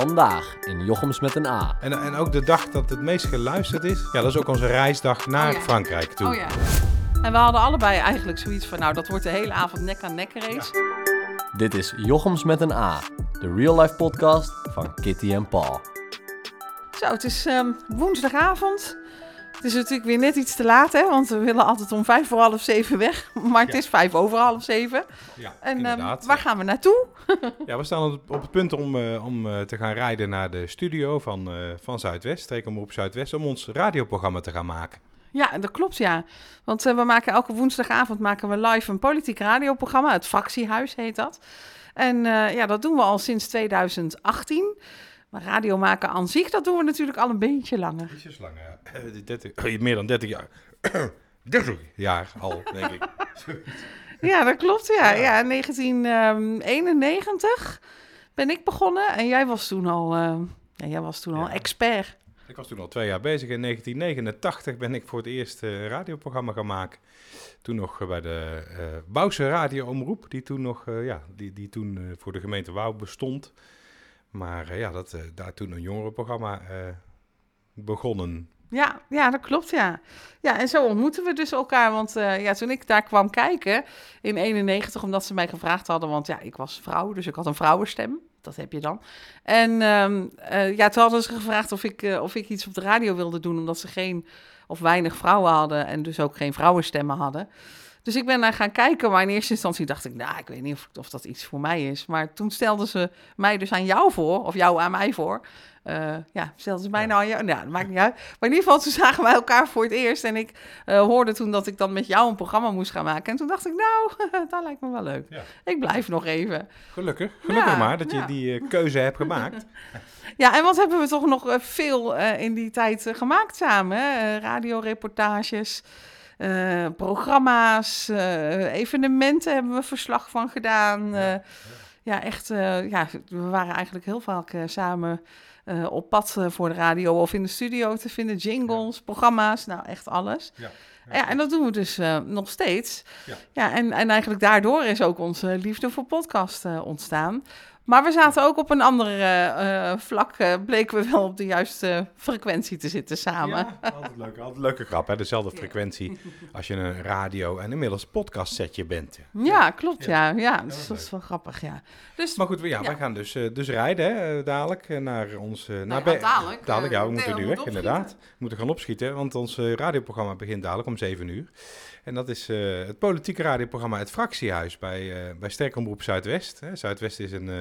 Vandaag in Jochems met een A. En, en ook de dag dat het meest geluisterd is, ja, dat is ook onze reisdag naar Oh ja. Frankrijk toe. Oh ja. En we hadden allebei eigenlijk zoiets van, nou, dat wordt de hele avond nek aan nek race. Dit is Jochems met een A, de real life podcast van Kitty en Paul. Zo, het is ehm, woensdagavond. Het is natuurlijk weer net iets te laat, hè? Want we willen altijd om vijf voor half zeven weg. Maar het Ja. is vijf over half zeven. Ja, En ehm, waar gaan we naartoe? Ja, we staan op, op het punt om, eh, om eh, te gaan rijden naar de studio van, eh, van Zuidwest, Streekomroep Zuidwest, om ons radioprogramma te gaan maken. Ja, dat klopt, ja. Want we maken elke woensdagavond maken we live een politiek radioprogramma. Het Fractiehuis heet dat. En ja, dat doen we al sinds 2018. Maar radio maken aan zich, dat doen we natuurlijk al een beetje langer. Ietsjes langer, ja. Eh, 30, eh, meer dan 30 jaar. 30 jaar al, denk ik. Ja, dat klopt, ja. Ja. Ja, in 1991 ben ik begonnen. En jij was toen al, eh, ja, jij was toen al expert. Ik was toen al twee jaar bezig. In 1989 ben ik voor het eerst eh, een radioprogramma gaan maken. Toen nog eh, bij de eh Bouwse radioomroep, die toen nog eh, ja, die, die toen eh, voor de gemeente Wouw bestond. Maar eh, ja, dat, eh, daar toen een jongerenprogramma eh, begonnen. Ja, ja, dat klopt, ja. Ja, en zo ontmoeten we dus elkaar. Want ja, toen ik daar kwam kijken in 91, omdat ze mij gevraagd hadden, want ja, ik was vrouw, dus ik had een vrouwenstem. Dat heb je dan. En ehm, eh, ja, toen hadden ze gevraagd of ik, of ik iets op de radio wilde doen, omdat ze geen of weinig vrouwen hadden en dus ook geen vrouwenstemmen hadden. Dus ik ben daar gaan kijken, maar in eerste instantie dacht ik, nou, ik weet niet of, of dat iets voor mij is. Maar toen stelden ze mij dus aan jou voor, of jou aan mij voor. Eh, ja, stelden ze mij nou aan jou? Nou, dat maakt niet uit. Maar in ieder geval, toen zagen wij elkaar voor het eerst. En ik eh, hoorde toen dat ik dan met jou een programma moest gaan maken. En toen dacht ik, nou, dat lijkt me wel leuk. Ja. Ik blijf nog even. Gelukkig, gelukkig Ja, maar dat je die eh, keuze hebt gemaakt. Ja, en wat hebben we toch nog veel in die tijd gemaakt samen? Hè? Radioreportages, eh, programma's, eh, evenementen hebben we verslag van gedaan. Ja, Ja, ja echt, eh, ja, we waren eigenlijk heel vaak eh, samen eh, op pad eh, voor de radio of in de studio te vinden. Jingles, programma's, nou echt alles. Ja, Ja, en dat doen we dus eh, nog steeds. Ja. Ja, en, en eigenlijk daardoor is ook onze liefde voor podcast eh, ontstaan. Maar we zaten ook op een ander eh, eh, vlak, eh, bleken we wel op de juiste frequentie te zitten samen. Ja, altijd leuk. Altijd leuke grap, hè? Dezelfde frequentie als je een radio en inmiddels podcast setje bent. Ja, klopt, ja. Ja, dus dat is wel grappig, ja. Dus, Maar goed, we- ja, wij gaan dus, dus rijden hè, dadelijk naar ons... eh, naar ja, dadelijk, Dadelijk, ja, we moeten nu weg, inderdaad. We moeten gaan opschieten, want ons radioprogramma begint dadelijk om 7 uur. En dat is eh, het politieke radioprogramma Het Fractiehuis bij, eh bij Streekomroep Zuidwest. Hè. Zuidwest is een, eh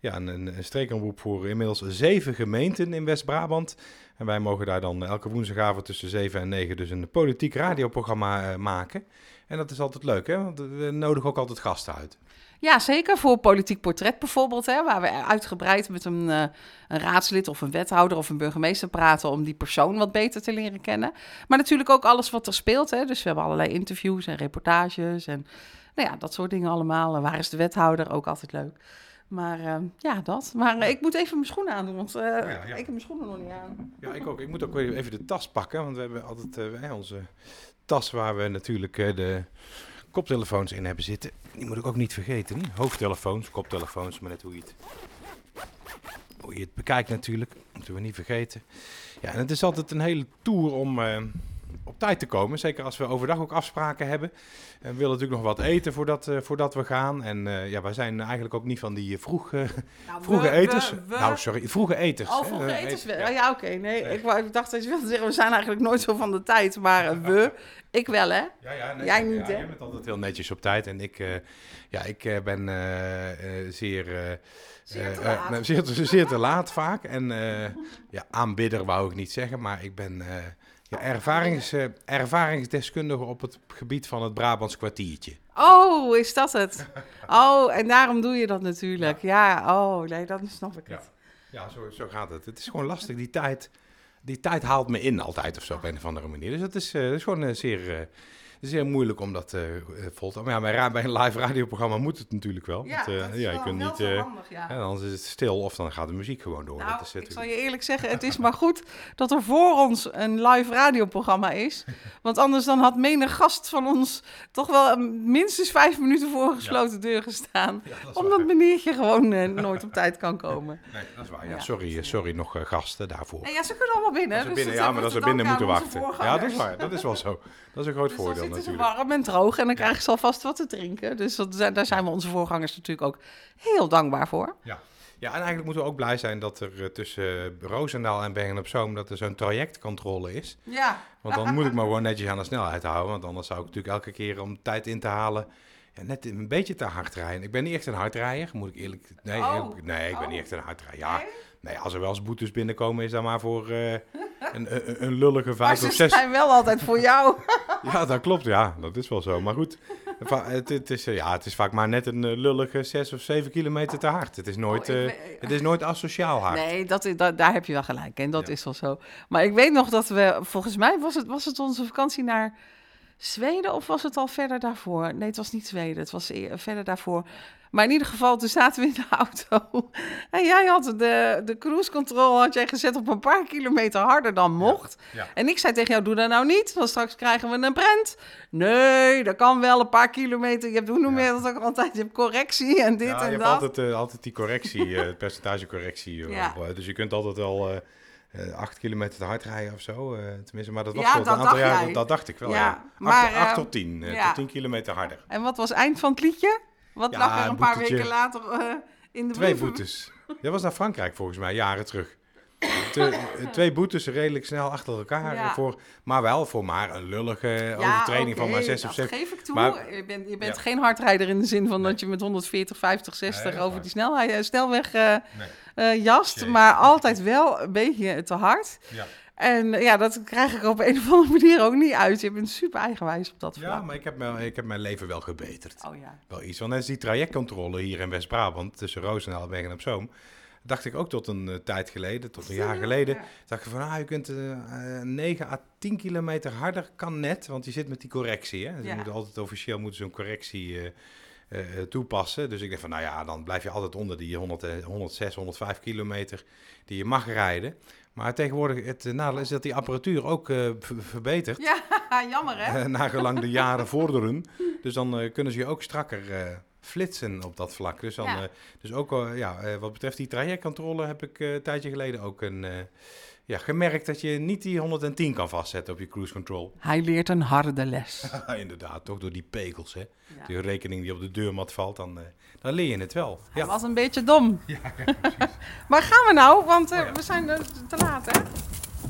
ja, een, een, streekomroep voor inmiddels zeven gemeenten in West-Brabant. En wij mogen daar dan elke woensdagavond tussen 7 en 9 dus een politiek radioprogramma maken. En dat is altijd leuk, hè? want we nodigen ook altijd gasten uit. Ja, zeker voor politiek portret bijvoorbeeld, hè, waar we uitgebreid met een, eh, een raadslid of een wethouder of een burgemeester praten om die persoon wat beter te leren kennen. Maar natuurlijk ook alles wat er speelt. Hè. Dus we hebben allerlei interviews en reportages en nou ja, dat soort dingen allemaal. En waar is de wethouder? Ook altijd leuk. Maar eh, ja, dat. Maar eh, ik moet even mijn schoenen aandoen, want ja, ja. ik heb mijn schoenen nog niet aan. Ja, ik ook. Ik moet ook weer even de tas pakken, want we hebben altijd onze tas waar we natuurlijk de koptelefoons in hebben zitten. Die moet ik ook niet vergeten. Hoofdtelefoons, koptelefoons, maar net hoe je het, hoe je het bekijkt natuurlijk. Moeten we niet vergeten. Ja, en het is altijd een hele tour om eh, op tijd te komen. Zeker als we overdag ook afspraken hebben. En we willen natuurlijk nog wat eten voordat, eh, voordat we gaan. En eh, ja, wij zijn eigenlijk ook niet van die eh, vroeg, Nou, vroege we- eters. we- we- Nou, sorry, vroege eters. Oh, vroege etens wel. ja. Ja, oké. Nee, Nee. ik, dacht dat je wilde zeggen, we zijn eigenlijk nooit zo van de tijd. Maar we, ik wel, hè? Ja, ja, nee, Jij ja, niet, hè? Jij bent altijd heel netjes op tijd. En ik, ja, ik ben zeer, Zeer te zeer, te- zeer te laat vaak. En ja, aanbidder wou ik niet zeggen, maar ik ben ja, ervarings, eh, ervaringsdeskundige op het gebied van het Brabants kwartiertje. Oh, is dat het? Oh, en daarom doe je dat natuurlijk. Ja, oh, nee, dan snap ik Ja. het. Ja, zo, zo gaat het. Het is gewoon lastig. Die tijd, die tijd haalt me in altijd of zo op een of andere manier. Dus dat is, eh, dat is gewoon eh, zeer, is heel moeilijk om dat eh, eh, vol te houden. Maar ja, bij, een live radioprogramma moet het natuurlijk wel. want, eh, ja, je kunt niet... handig, ja. ja, anders is het stil of dan gaat de muziek gewoon door. Nou, dat is ik zal je eerlijk zeggen, het is maar goed dat er voor ons een live radioprogramma is. Want anders dan had menig gast van ons toch wel minstens vijf minuten voor een gesloten deur gestaan. Ja, dat is Omdat waar. meneertje gewoon nooit op tijd kan komen. Nee, dat is waar. Ja, Ja. sorry, sorry nog gasten daarvoor. En ja, ze kunnen allemaal binnen. Dus binnen, dat ja, maar dat ze binnen moeten wachten. Ja, dat is waar. Dat is wel zo. Dat is een groot Dus voordeel ze natuurlijk. warm en droog en dan krijgen ze alvast wat te drinken. Dus dat, daar zijn we onze voorgangers natuurlijk ook heel dankbaar voor. Ja. ja, en eigenlijk moeten we ook blij zijn dat er eh, tussen eh, Roosendaal en Bergen op Zoom dat er zo'n trajectcontrole is. Ja, Want dan moet ik me gewoon netjes aan de snelheid houden. Want anders zou ik natuurlijk elke keer om tijd in te halen ja, net een beetje te hard rijden. Ik ben niet echt een hardrijder, moet ik eerlijk... Nee, Oh. eerlijk- nee ik ben Oh. niet echt een hardrijder. Ja, Nee? nee, als er wel eens boetes binnenkomen is dat maar voor eh, een, een, een lullige maar vijf ze of zes... zijn wel altijd voor jou. Ja, dat klopt. Ja, dat is wel zo. Maar goed, het, het, is, eh, ja, het is vaak maar net een eh, lullige 6 of 7 kilometer te hard. Het is nooit, Oh, eh, het is nooit asociaal hard. Nee, dat, daar heb je wel gelijk. En dat Ja. is wel zo. Maar ik weet nog dat we, volgens mij was het, was het onze vakantie naar Zweden of was het al verder daarvoor? Nee, het was niet Zweden, het was verder daarvoor. Maar in ieder geval, toen zaten we in de auto. En jij had de, de cruise control had jij gezet op een paar kilometer harder dan mocht. Ja. En ik zei tegen jou, doe dat nou niet, want straks krijgen we een brand. Nee, dat kan wel een paar kilometer. Je hebt, hoe noem je dat ook altijd? Je hebt correctie en dit Ja, je en hebt dat. altijd, eh, altijd die correctie, het percentage correctie. eh, Ja. op, eh, dus je kunt altijd wel eh, 8 kilometer te hard rijden of zo. eh, tenminste, maar dat was Ja, een aantal jaar, jij. dat, dacht ik wel. Ja, Ja, maar, 8, eh, tot 10, eh, tot 10 kilometer harder. En wat was eind van het liedje? Wat lag er een paar weken later in de Twee boetes. Dat was naar Frankrijk volgens mij, jaren terug. Te- twee boetes redelijk snel achter elkaar. Ja. Voor, maar wel voor maar een lullige Ja, overtreding van maar 6 of dat 7. geef ik toe. Maar- je bent, je bent Ja. geen hardrijder in de zin van Nee. dat je met 140, 50, 60 Nee, dat is over die snelheid, eh, snelweg Nee. eh, jast. Maar altijd wel een beetje te hard. Ja. En ja, dat krijg ik op een of andere manier ook niet uit. Je bent super eigenwijs op dat vlak. ja, maar ik heb, mijn, ik heb mijn leven wel gebeterd. Oh ja. Wel iets. Want net als die trajectcontrole hier in West-Brabant, tussen Roosendaal en Bergen op Zoom, dacht ik ook tot een eh, tijd geleden, tot een jaar geleden, Ja. dacht ik van, ah, je kunt eh eh, 9 à 10 kilometer harder, kan net, want je zit met die correctie. Hè? Dus Ja. je moet altijd officieel moeten zo'n correctie eh, eh, eh, toepassen. Dus ik dacht van, nou ja, dan blijf je altijd onder die 100, eh, 106, 105 kilometer die je mag rijden. Maar tegenwoordig, het eh, nadeel is dat die apparatuur ook eh, verbetert. Ja, jammer hè? Eh, nagelang de jaren vorderen. Dus dan eh, kunnen ze je ook strakker eh, flitsen op dat vlak. Dus, dan, Ja. eh, dus ook ja, eh, wat betreft die trajectcontrole heb ik eh, een tijdje geleden ook een, eh, ja, gemerkt dat je niet die 110 kan vastzetten op je cruise control. Hij leert een harde les. Inderdaad, toch door die pegels. Hè? Ja. Die rekening die op de deurmat valt, dan, eh, dan leer je het wel. Hij Ja, was een beetje dom. maar gaan we nou? Want Oh ja. we zijn te laat hè?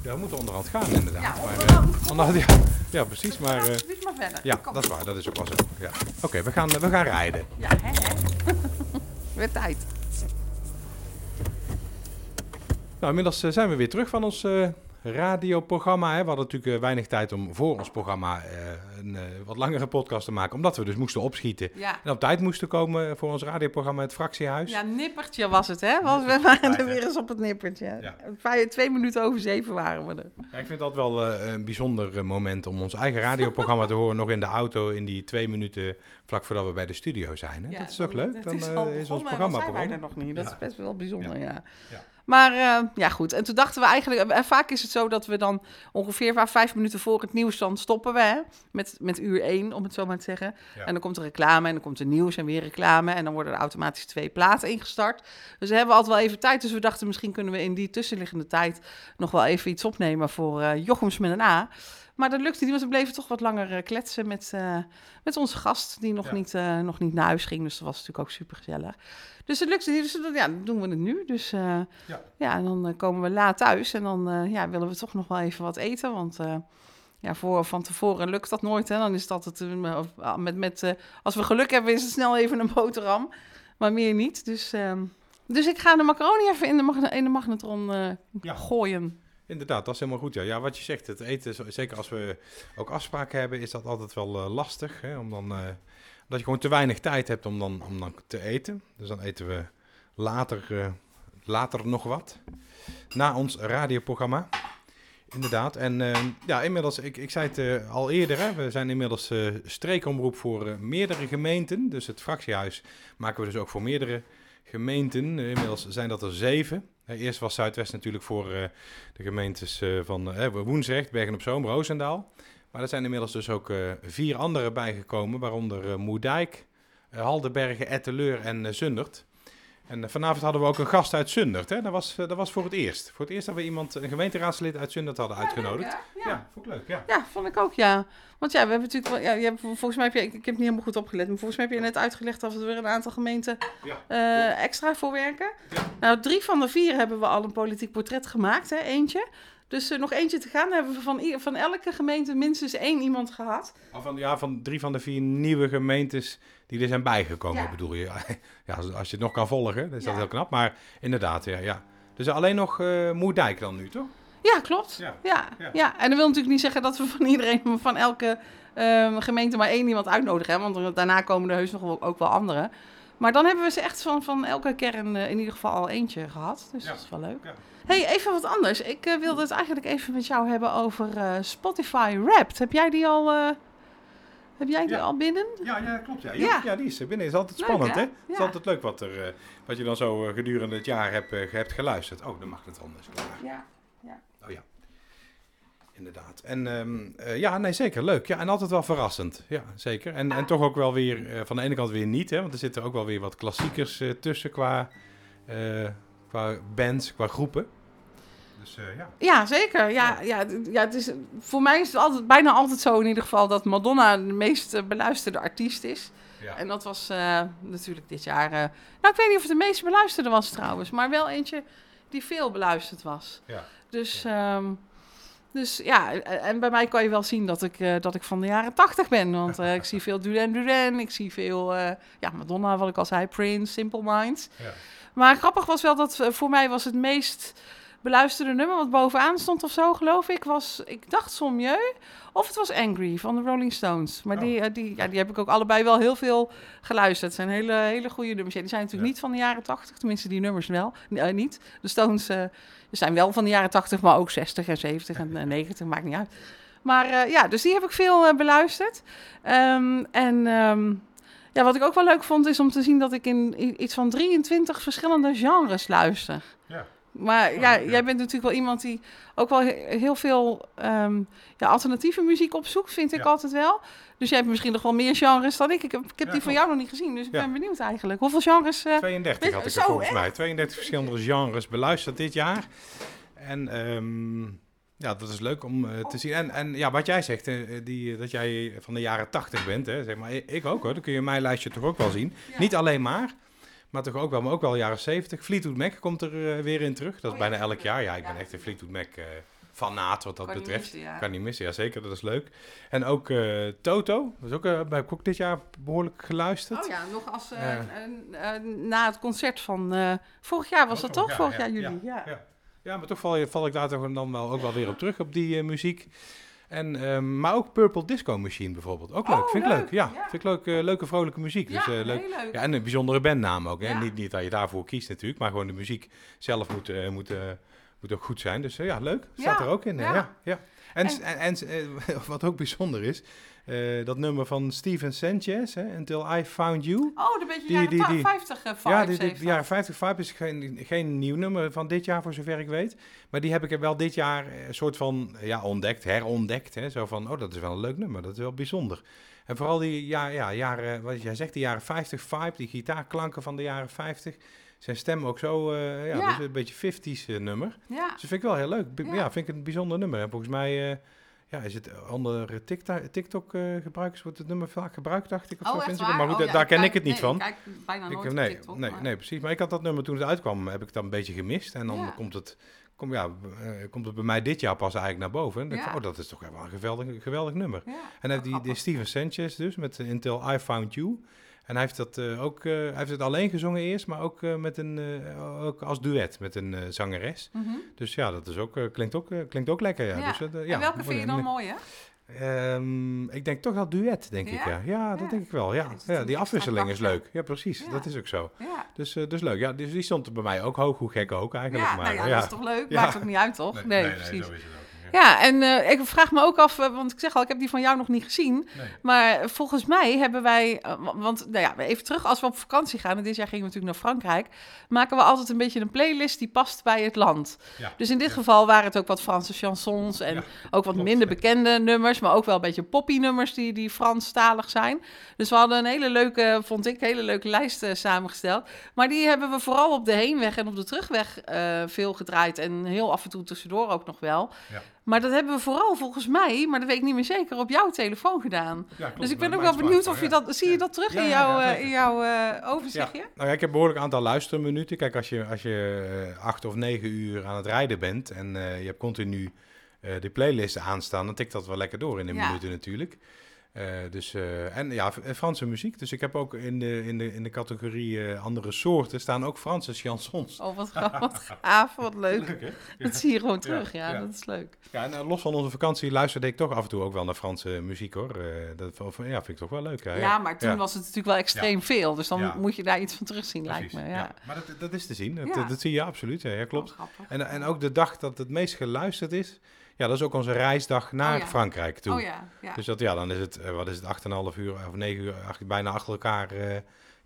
Ja we moeten onderhand gaan inderdaad. Ja, maar, onderhand. eh, ja, ja, precies. Maar eh, maar verder. ja, Kom. dat is waar. Dat is ook wel zo. Ja. Oké, we, gaan, we gaan rijden. Ja, hè, hè. Weer tijd. Nou, inmiddels eh, zijn we weer terug van ons radioprogramma. Hè. We hadden natuurlijk weinig tijd om voor ons programma wat langere podcast te maken. Omdat we dus moesten opschieten. Ja. En op tijd moesten komen voor ons radioprogramma Het Fractiehuis. ja, nippertje was het, hè? Want we waren er weer eens op het nippertje. Ja. Vijf- Twee minuten over zeven waren we er. Ja, ik vind dat wel eh, een bijzonder eh, moment om ons eigen radioprogramma te horen. Nog in de auto in die twee minuten vlak voordat we bij de studio zijn. Hè? Dat is toch dan- leuk? Dan is eh, al is ons programma zijn wij er nog niet. Dat is best wel bijzonder, ja. Maar eh, ja, goed. En toen dachten we eigenlijk... En vaak is het zo dat we dan ongeveer va- vijf minuten voor het nieuws... dan stoppen we hè, met, met uur één, om het zo maar te zeggen. Ja. En dan komt er reclame en dan komt er nieuws en weer reclame. En dan worden er automatisch twee platen ingestart. Dus we hebben altijd wel even tijd. Dus we dachten misschien kunnen we in die tussenliggende tijd... nog wel even iets opnemen voor eh Jochems met een A. Maar dat lukte niet, want we bleven toch wat langer eh, kletsen met, eh, met onze gast... die nog, Ja. niet, eh, nog niet naar huis ging. Dus dat was natuurlijk ook super gezellig. Dus het lukte niet, dus dat- ja, doen we het nu. Dus Ja. ja, en dan komen we laat thuis en dan ja, willen we toch nog wel even wat eten. Want ja, voor, van tevoren lukt dat nooit. Hè? Dan is het altijd eh, of- met, met, als we geluk hebben, is het snel even een boterham. Maar meer niet. Dus, ehm, dus ik ga de macaroni even in de, magne- in de magnetron Ja. gooien. Inderdaad, dat is helemaal goed. Ja. ja, wat je zegt, het eten, zeker als we ook afspraken hebben, is dat altijd wel eh, lastig. Hè? Om dan, eh, dat je gewoon te weinig tijd hebt om dan, om dan te eten. Dus dan eten we later, eh, later nog wat. Na ons radioprogramma. Inderdaad. En ja, inmiddels, ik, ik zei het al eerder, hè, we zijn inmiddels streekomroep voor meerdere gemeenten. Dus het fractiehuis maken we dus ook voor meerdere gemeenten. Inmiddels zijn dat er zeven. Eerst was Zuidwest natuurlijk voor eh, de gemeentes eh, van eh, Woensrecht, Bergen op Zoom, Roosendaal. Maar er zijn inmiddels dus ook vier andere bijgekomen, waaronder Moerdijk, eh, Haldenbergen, Etteleur en Zundert. En eh, vanavond hadden we ook een gast uit Zundert. Hè? Dat, was, eh, dat was voor het eerst. Voor het eerst dat we iemand, een gemeenteraadslid uit Zundert hadden uitgenodigd. Ja, Ja, ja. vond ik leuk. Ja. Ja, vond ik ook, ja. Want ja, we hebben natuurlijk wel, ja, je hebt, volgens mij heb je, ik, ik heb niet helemaal goed opgelet, maar volgens mij heb je net uitgelegd dat er weer een aantal gemeenten Ja, eh, extra voor werken. Nou, drie van de vier hebben we al een politiek portret gemaakt, hè, eentje. Dus er nog eentje te gaan. Dan hebben we van, van elke gemeente minstens één iemand gehad. Of Van, ja, van drie van de vier nieuwe gemeentes die er zijn bijgekomen, Ja. bedoel je. Ja, als, je het nog kan volgen, dan is dat heel knap. Maar inderdaad, ja. ja. Dus alleen nog eh Moerdijk dan nu, toch? Ja, klopt. Ja. Ja. Ja. Ja. en dat wil natuurlijk niet zeggen dat we van iedereen, van elke ehm, gemeente maar één iemand uitnodigen. Hè? Want daarna komen er heus nog wel, ook wel andere. Maar dan hebben we ze echt van, van elke kern eh, in ieder geval al eentje gehad. Dus Ja. dat is wel leuk. Ja. hey, even wat anders. Ik eh, wilde het eigenlijk even met jou hebben over eh, Spotify Wrapped. Heb jij die al, heb jij die Ja. al binnen? Ja, ja klopt. Ja, Ja. ja. die is er binnen. Is altijd Leuk, spannend, hè? Het is Ja. altijd leuk wat, er, wat je dan zo gedurende het jaar hebt, hebt geluisterd. Oh, dan mag het anders. Klaar. Ja. Oh ja. Inderdaad. En ehm, eh, ja, nee, zeker. Leuk. Ja, en altijd wel verrassend. Ja, zeker. En, en toch ook wel weer, eh, van de ene kant weer niet, hè. Want er zitten ook wel weer wat klassiekers eh, tussen qua, qua bands, qua groepen. Dus ja. Ja, zeker. Ja, ja, ja, het is, voor mij is het altijd, bijna altijd zo in ieder geval dat Madonna de meest beluisterde artiest is. ja. En dat was natuurlijk dit jaar. nou, ik weet niet of het de meest beluisterde was trouwens, maar wel eentje die veel beluisterd was. Ja. Dus, ehm, dus ja, en en bij mij kan je wel zien dat ik, eh, dat ik van de jaren tachtig ben. Want eh, ik zie veel Duran Duran, ik zie veel, eh, ja, Madonna, wat ik al zei, Prince, Simple Minds. Ja. Maar grappig was wel dat eh, voor mij was het meest beluisterde nummer wat bovenaan stond of zo, geloof ik, was, ik dacht Sommieu. Of het was Angry van de Rolling Stones. Maar Oh. die, eh, die, ja, die heb ik ook allebei wel heel veel geluisterd. Het zijn hele, hele goede nummers. Ja, die zijn natuurlijk Ja. niet van de jaren 80, tenminste die nummers wel. Nee, niet. De Stones eh, zijn wel van de jaren 80, maar ook 60 en 70 en eh, 90, maakt niet uit. Maar eh, ja, dus die heb ik veel eh, beluisterd. Ehm, en ehm, ja, wat ik ook wel leuk vond, is om te zien dat ik in iets van 23 verschillende genres luister. Maar Oh, ja, ja. jij bent natuurlijk wel iemand die ook wel he- heel veel ehm, ja, alternatieve muziek opzoekt, vind ik Ja. altijd wel. Dus jij hebt misschien nog wel meer genres dan ik. Ik heb, ik heb Ja, die van jou nog niet gezien, dus ik ben benieuwd eigenlijk. Hoeveel genres... eh, 32 weet- had ik er zo, volgens mij. 32 verschillende genres beluisterd dit jaar. En ehm, ja, dat is leuk om eh, te zien. En, en ja, wat jij zegt, eh, die, dat jij van de jaren 80 bent, hè, zeg maar, ik ook hoor. Dan kun je mijn lijstje toch ook wel zien. Niet alleen maar, maar toch ook wel, maar ook wel jaren 70. Fleetwood Mac komt er eh, weer in terug. Dat is Oh ja, bijna elk jaar. Ja, ik ja. ben echt een Fleetwood Mac eh fanaat wat dat kan niet betreft. missen, ja. Kan niet missen, ja zeker, dat is leuk. En ook eh, Toto, dat is ook, ik ook dit jaar behoorlijk geluisterd. Oh ja, nog als na het concert van vorig jaar was Oh, dat vorig toch? Vorig ja, jaar juli, ja. Ja. ja, maar toch val, val ik daar toch dan wel, ook wel weer op terug, op die muziek. En, ehm, maar ook Purple Disco Machine bijvoorbeeld. Ook leuk, Oh, vind ik leuk. leuk, Ja, ja. vind ik leuk, eh, leuke vrolijke muziek. Ja, dus, eh, leuk. heel leuk. Ja, en een bijzondere bandnaam ook. Hè? Ja. Niet, niet dat je daarvoor kiest natuurlijk, maar gewoon de muziek zelf moet, eh, moet, moet ook goed zijn. Dus eh, ja, leuk. Staat er ook in. eh, ja. Ja. En, En- en, eh, wat ook bijzonder is, dat nummer van Steven Sanchez, hè, Until I Found You. Oh, een beetje Die- jaren die- die- 50 uh, vibes Ja, heeft jaren dat. 50 Vibe is geen, geen nieuw nummer van dit jaar, voor zover ik weet. Maar die heb ik er wel dit jaar een soort van ja, ontdekt, herontdekt. Hè? Zo van, oh, dat is wel een leuk nummer, dat is wel bijzonder. En vooral die ja, ja, jaren, wat jij zegt, die jaren 50 vibe, die gitaarklanken van de jaren 50. Zijn stem ook zo, eh, ja, Ja. dus een beetje 50s eh, nummer. Ja. Dus dat vind ik wel heel leuk. B- Ja. Ja, vind ik een bijzonder nummer. En volgens mij eh, ja, is het onder TikTok, TikTok eh, gebruikers, wordt het nummer vaak gebruikt, dacht ik. Of zo, Oh, waar? Maar goed, Oh, ja, daar ken kijk- ik het niet nee, van. Ik kijk bijna nooit nee, TikTok, nee, maar- nee, precies. Maar ik had dat nummer toen het uitkwam, heb ik dat een beetje gemist. En dan komt, het, kom, ja, komt het bij mij dit jaar pas eigenlijk naar boven. En dan ik oh, dat is toch wel een geweldig, geweldig nummer. En heeft die, die. Steven Sanchez dus, met Until I Found You. En hij heeft, dat, eh, ook, eh, hij heeft het alleen gezongen eerst, maar ook, eh, met een, ook als duet met een zangeres. Mhm. Dus ja, dat is ook, klinkt, ook, klinkt ook lekker. Ja. Ja. Dus, en ja, welke vind je dan mooi, hè? Ehm, ik denk toch dat duet, denk ik. Ja? Ja, dat Ja. denk ik wel. Ja. Ja, een die afwisseling is leuk. Ja, precies. Dat is ook zo. Ja. Dus, dus leuk. Ja, dus die stond bij mij ook hoog. Hoe gek ook eigenlijk. Ja, maar, nou ja, dat is toch leuk? Maakt ook niet uit, toch? Nee, precies. zo is het Ja, en eh, ik vraag me ook af, eh, want ik zeg al, ik heb die van jou nog niet gezien. Nee. Maar volgens mij hebben wij, eh, wa- want nou ja, even terug, als we op vakantie gaan, en dit jaar gingen we natuurlijk naar Frankrijk, maken we altijd een beetje een playlist die past bij het land. Ja. Dus in dit Ja. geval waren het ook wat Franse chansons en Ja, ook wat klopt, minder bekende nummers, maar ook wel een beetje poppy-nummers die, die Franstalig zijn. Dus we hadden een hele leuke, vond ik, hele leuke lijst samengesteld. Maar die hebben we vooral op de heenweg en op de terugweg veel gedraaid en heel af en toe tussendoor ook nog wel. Ja. Maar dat hebben we vooral volgens mij, maar dat weet ik niet meer zeker, op jouw telefoon gedaan. Ja, klopt, dus ik ben ook wel benieuwd of je dat, zie je dat terug Ja, in jouw, eh, in jouw eh, overzichtje? Nou ja, ik heb een behoorlijk aantal luisterminuten. Kijk, als je, als je eh, acht of negen uur aan het rijden bent en je hebt continu de playlist aanstaan, dan tikt dat wel lekker door in de minuten natuurlijk. Eh, dus, eh, en ja, F- Franse muziek. Dus ik heb ook in de, in de, in de categorie eh, andere soorten staan ook Franse chansons. Oh, wat, gaaf, wat leuk. Leuk, hè? Dat zie je gewoon terug, ja, ja. dat is leuk. Ja, en eh, los van onze vakantie luisterde ik toch af en toe ook wel naar Franse muziek hoor. Eh, dat ja, vind ik toch wel leuk. Hè? Ja, maar toen Ja. was het natuurlijk wel extreem veel, dus dan Ja. moet je daar iets van terugzien, lijkt me. Ja. Maar dat, dat is te zien. Dat, Ja. dat, dat zie je absoluut. Ja, ja, klopt. Oh. En, en ook de dag dat het meest geluisterd is, ja, dat is ook onze reisdag naar Oh ja. Frankrijk toe. Oh ja, ja. Dus dat, ja, dan is het, eh, wat is het, 8,5 uur of 9 uur, bijna achter elkaar eh,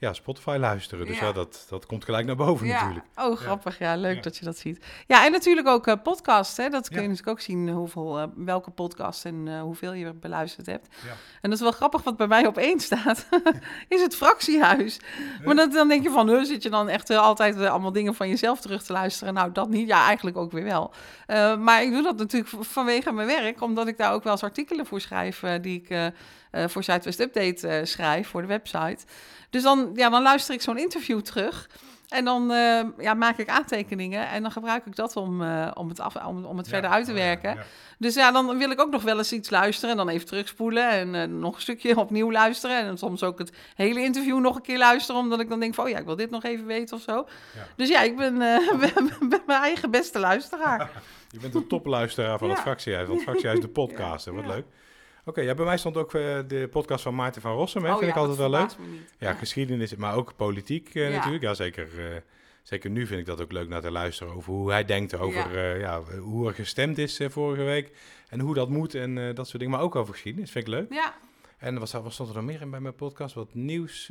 ja, Spotify luisteren. Dus Ja. ja, dat, dat komt gelijk naar boven ja. natuurlijk. Oh, grappig. Ja, leuk dat je dat ziet. Ja, en natuurlijk ook eh podcasts. Hè? Dat kun je natuurlijk ook zien hoeveel, eh, welke podcast en eh, hoeveel je beluisterd hebt. Ja. En dat is wel grappig, wat bij mij op één staat, is het fractiehuis. Maar dat, dan denk je van, huh, zit je dan echt eh, altijd eh, allemaal dingen van jezelf terug te luisteren? Nou, dat niet. Ja, eigenlijk ook weer wel. Eh, maar ik doe dat natuurlijk vanwege mijn werk, omdat ik daar ook wel eens artikelen voor schrijf, eh, die ik eh, eh, voor Zuidwest Update eh, schrijf, voor de website. Dus dan, ja, dan luister ik zo'n interview terug. En dan eh, ja, maak ik aantekeningen en dan gebruik ik dat om, eh, om het, af, om, om het verder uit te Oh, werken. ja. Dus ja, dan wil ik ook nog wel eens iets luisteren en dan even terugspoelen en eh, nog een stukje opnieuw luisteren. En soms ook het hele interview nog een keer luisteren, omdat ik dan denk van, oh ja, ik wil dit nog even weten of zo. Dus ja, ik ben, eh, ben, ben mijn eigen beste luisteraar. Je bent een topluisteraar van het fractiehuis, van het fractiehuis de podcast. hè, Wat leuk. Oké, ja, bij mij stond ook eh, de podcast van Maarten van Rossum. Hè, Oh vind ja, ik altijd wel leuk. Ja, geschiedenis, maar ook politiek eh, natuurlijk. Ja, zeker, eh, zeker nu vind ik dat ook leuk naar te luisteren over hoe hij denkt over Ja. ja, hoe er gestemd is vorige week. En hoe dat moet en dat soort dingen. Maar ook over geschiedenis, vind ik leuk. Ja, En wat, wat stond er nog meer in bij mijn podcast? Wat nieuws?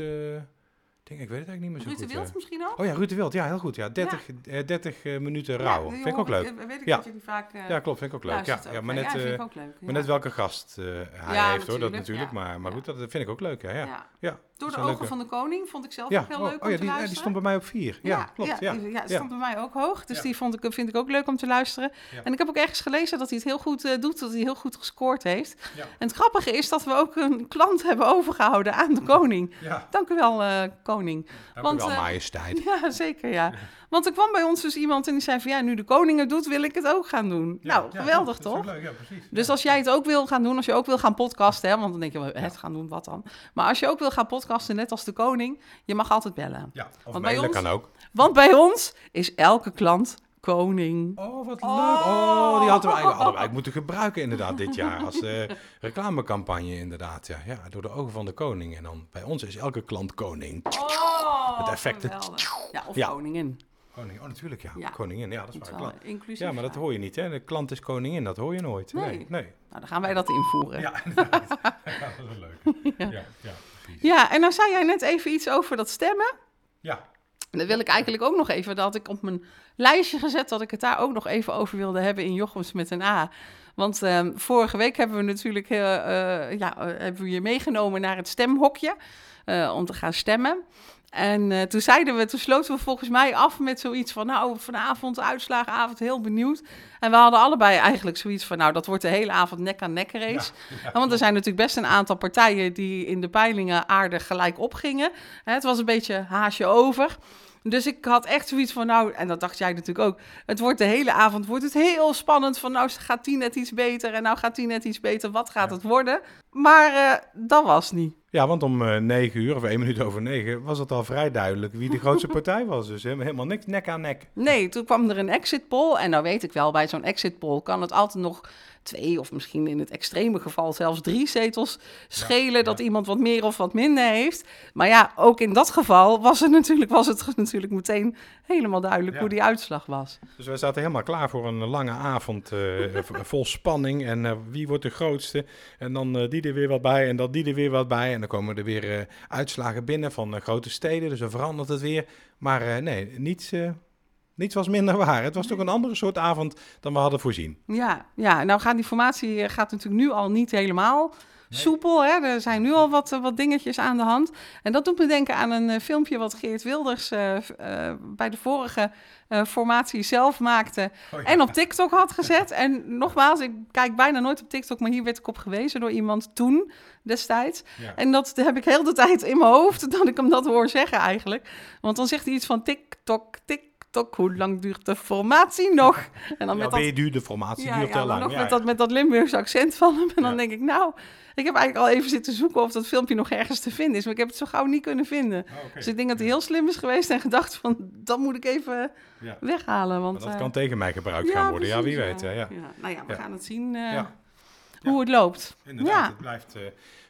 Eh ding, ik weet het eigenlijk niet meer zo Ruud de goed. Wild eh. misschien ook? Oh ja, Ruud de Wild. Ja, heel goed. Ja, 30, eh, 30 eh, minuten rouw. Ja, vind ik ook leuk. eh, Weet ik Ja. dat je die vaak eh, Ja, klopt. Vind ik ook leuk. Ja, ja, maar Ja, net, vind eh, ik ook leuk. maar ja. net welke gast eh, hij Ja, heeft hoor, dat natuurlijk, ja. Maar, maar Ja. goed, dat vind ik ook leuk. Ja, ja. Door de ogen leuke- van de koning vond ik zelf Ja, ook heel oh, leuk oh om ja, te die, eh, luisteren. die stond bij mij op vier. Ja, klopt. Ja, Ja, die- stond bij mij ook hoog. Dus die vond ik, vind ik ook leuk om te luisteren. En ik heb ook ergens gelezen dat hij het heel goed eh, doet, dat hij heel goed gescoord heeft. En het grappige is dat we ook een klant hebben overgehouden aan de koning. Dank u wel, eh, koning. dank Want, u wel, eh, majesteit. Ja, zeker ja. Want er kwam bij ons dus iemand en die zei van ja, nu de koning het doet, wil ik het ook gaan doen. nou, geweldig ook toch? leuk, ja, precies. Dus Ja. als jij het ook wil gaan doen, als je ook wil gaan podcasten, hè, want dan denk je, wel, het gaan doen, wat dan? Maar als je ook wil gaan podcasten, net als de koning, je mag altijd bellen. Ja, of Want bij ons- kan ook. Want bij ons is elke klant koning. Oh, wat leuk. Oh, die hadden we eigenlijk, hadden we eigenlijk moeten gebruiken inderdaad dit jaar. Als eh, reclamecampagne inderdaad. Ja. ja, door de ogen van de koning. En dan bij ons is elke klant koning. Oh, Het effect, het- geweldig. Ja, of Ja. koningin. Koning, oh natuurlijk ja. Ja. Koningin, ja dat is waar. inclusief Ja, maar dat hoor je niet hè. De klant is koningin, dat hoor je nooit. Nee. Nee, nee. Nou, dan gaan wij dat invoeren. Ja. Ja, inderdaad. ja, dat is wel leuk. Ja, ja, precies. en nou zei jij net even iets over dat stemmen. Ja, En dat wil ik eigenlijk ook nog even, dat had ik op mijn lijstje gezet, dat ik het daar ook nog even over wilde hebben in Jochems met een A. Want ehm, vorige week hebben we natuurlijk heel, eh, ja, eh, hebben we je meegenomen naar het stemhokje om te gaan stemmen. En eh, toen zeiden we, toen sloten we volgens mij af met zoiets van, nou, vanavond, uitslagenavond, heel benieuwd. En we hadden allebei eigenlijk zoiets van, nou, dat wordt de hele avond nek aan nek race. Want er zijn natuurlijk best een aantal partijen die in de peilingen aardig gelijk opgingen. Hè, het was een beetje haasje over. Dus ik had echt zoiets van, nou, en dat dacht jij natuurlijk ook. Het wordt de hele avond wordt het heel spannend. Van nou gaat die net iets beter en nou gaat die net iets beter. Wat gaat Ja. het worden? Maar eh, dat was niet. Ja, want om eh 9 uur of 1 minuut over 9 was het al vrij duidelijk wie de grootste partij was. Dus helemaal helemaal niks nek aan nek. Nee, toen kwam er een exit poll. En nou weet ik wel, bij zo'n exit poll kan het altijd nog twee of misschien in het extreme geval zelfs drie zetels schelen. ja. Dat iemand wat meer of wat minder heeft. Maar ja, ook in dat geval was het natuurlijk, was het natuurlijk meteen helemaal duidelijk Ja. hoe die uitslag was. Dus wij zaten helemaal klaar voor een lange avond eh, vol spanning. En eh, wie wordt de grootste? En dan eh, die er weer wat bij en dan die er weer wat bij. En dan komen er weer uitslagen binnen van grote steden. Dus dan verandert het weer. Maar nee, niets, niets was minder waar. Het was toch een andere soort avond dan we hadden voorzien. Ja, ja, nou gaat die formatie gaat natuurlijk nu al niet helemaal soepel. Hè? Er zijn nu al wat, eh, wat dingetjes aan de hand. En dat doet me denken aan een eh, filmpje wat Geert Wilders eh, bij de vorige formatie zelf maakte. En op TikTok had gezet. En nogmaals, ik kijk bijna nooit op TikTok, maar hier werd ik op gewezen door iemand toen destijds. Ja. En dat heb ik heel de tijd in mijn hoofd, dat ik hem dat hoor zeggen eigenlijk. Want dan zegt hij iets van TikTok, TikTok, hoe lang duurt de formatie nog? En dan Ja, met dat weer duurt de formatie ja, duurt ja, lang. nog Ja, met, ja. dat, met dat Limburgse accent van hem. En dan Ja. denk ik, nou, ik heb eigenlijk al even zitten zoeken of dat filmpje nog ergens te vinden is. Maar ik heb het zo gauw niet kunnen vinden. Oh. Dus ik denk dat hij heel slim is geweest en gedacht van, dat moet ik even Ja. weghalen. Want, Maar dat eh, kan tegen mij gebruikt gaan worden. ja, wie weet. Ja, ja. Nou ja, we Ja. gaan het zien eh, Ja. hoe het loopt. Inderdaad, Ja. het blijft eh,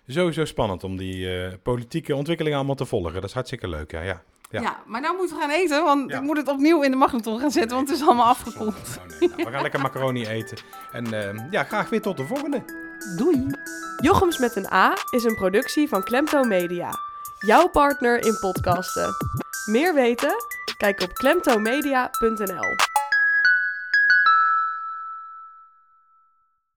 sowieso spannend om die politieke ontwikkelingen allemaal te volgen. Dat is hartstikke leuk, ja. ja. Ja. Ja. maar nou moeten we gaan eten, want Ja. ik moet het opnieuw in de magnetron gaan zetten, want het is allemaal afgekoeld. Oh, nee. Nou, we gaan lekker macaroni eten. En eh, ja, graag weer tot de volgende. Doei! Jochems met een A is een productie van Klemto Media. Jouw partner in podcasten. Meer weten? Kijk op klemtomedia.nl.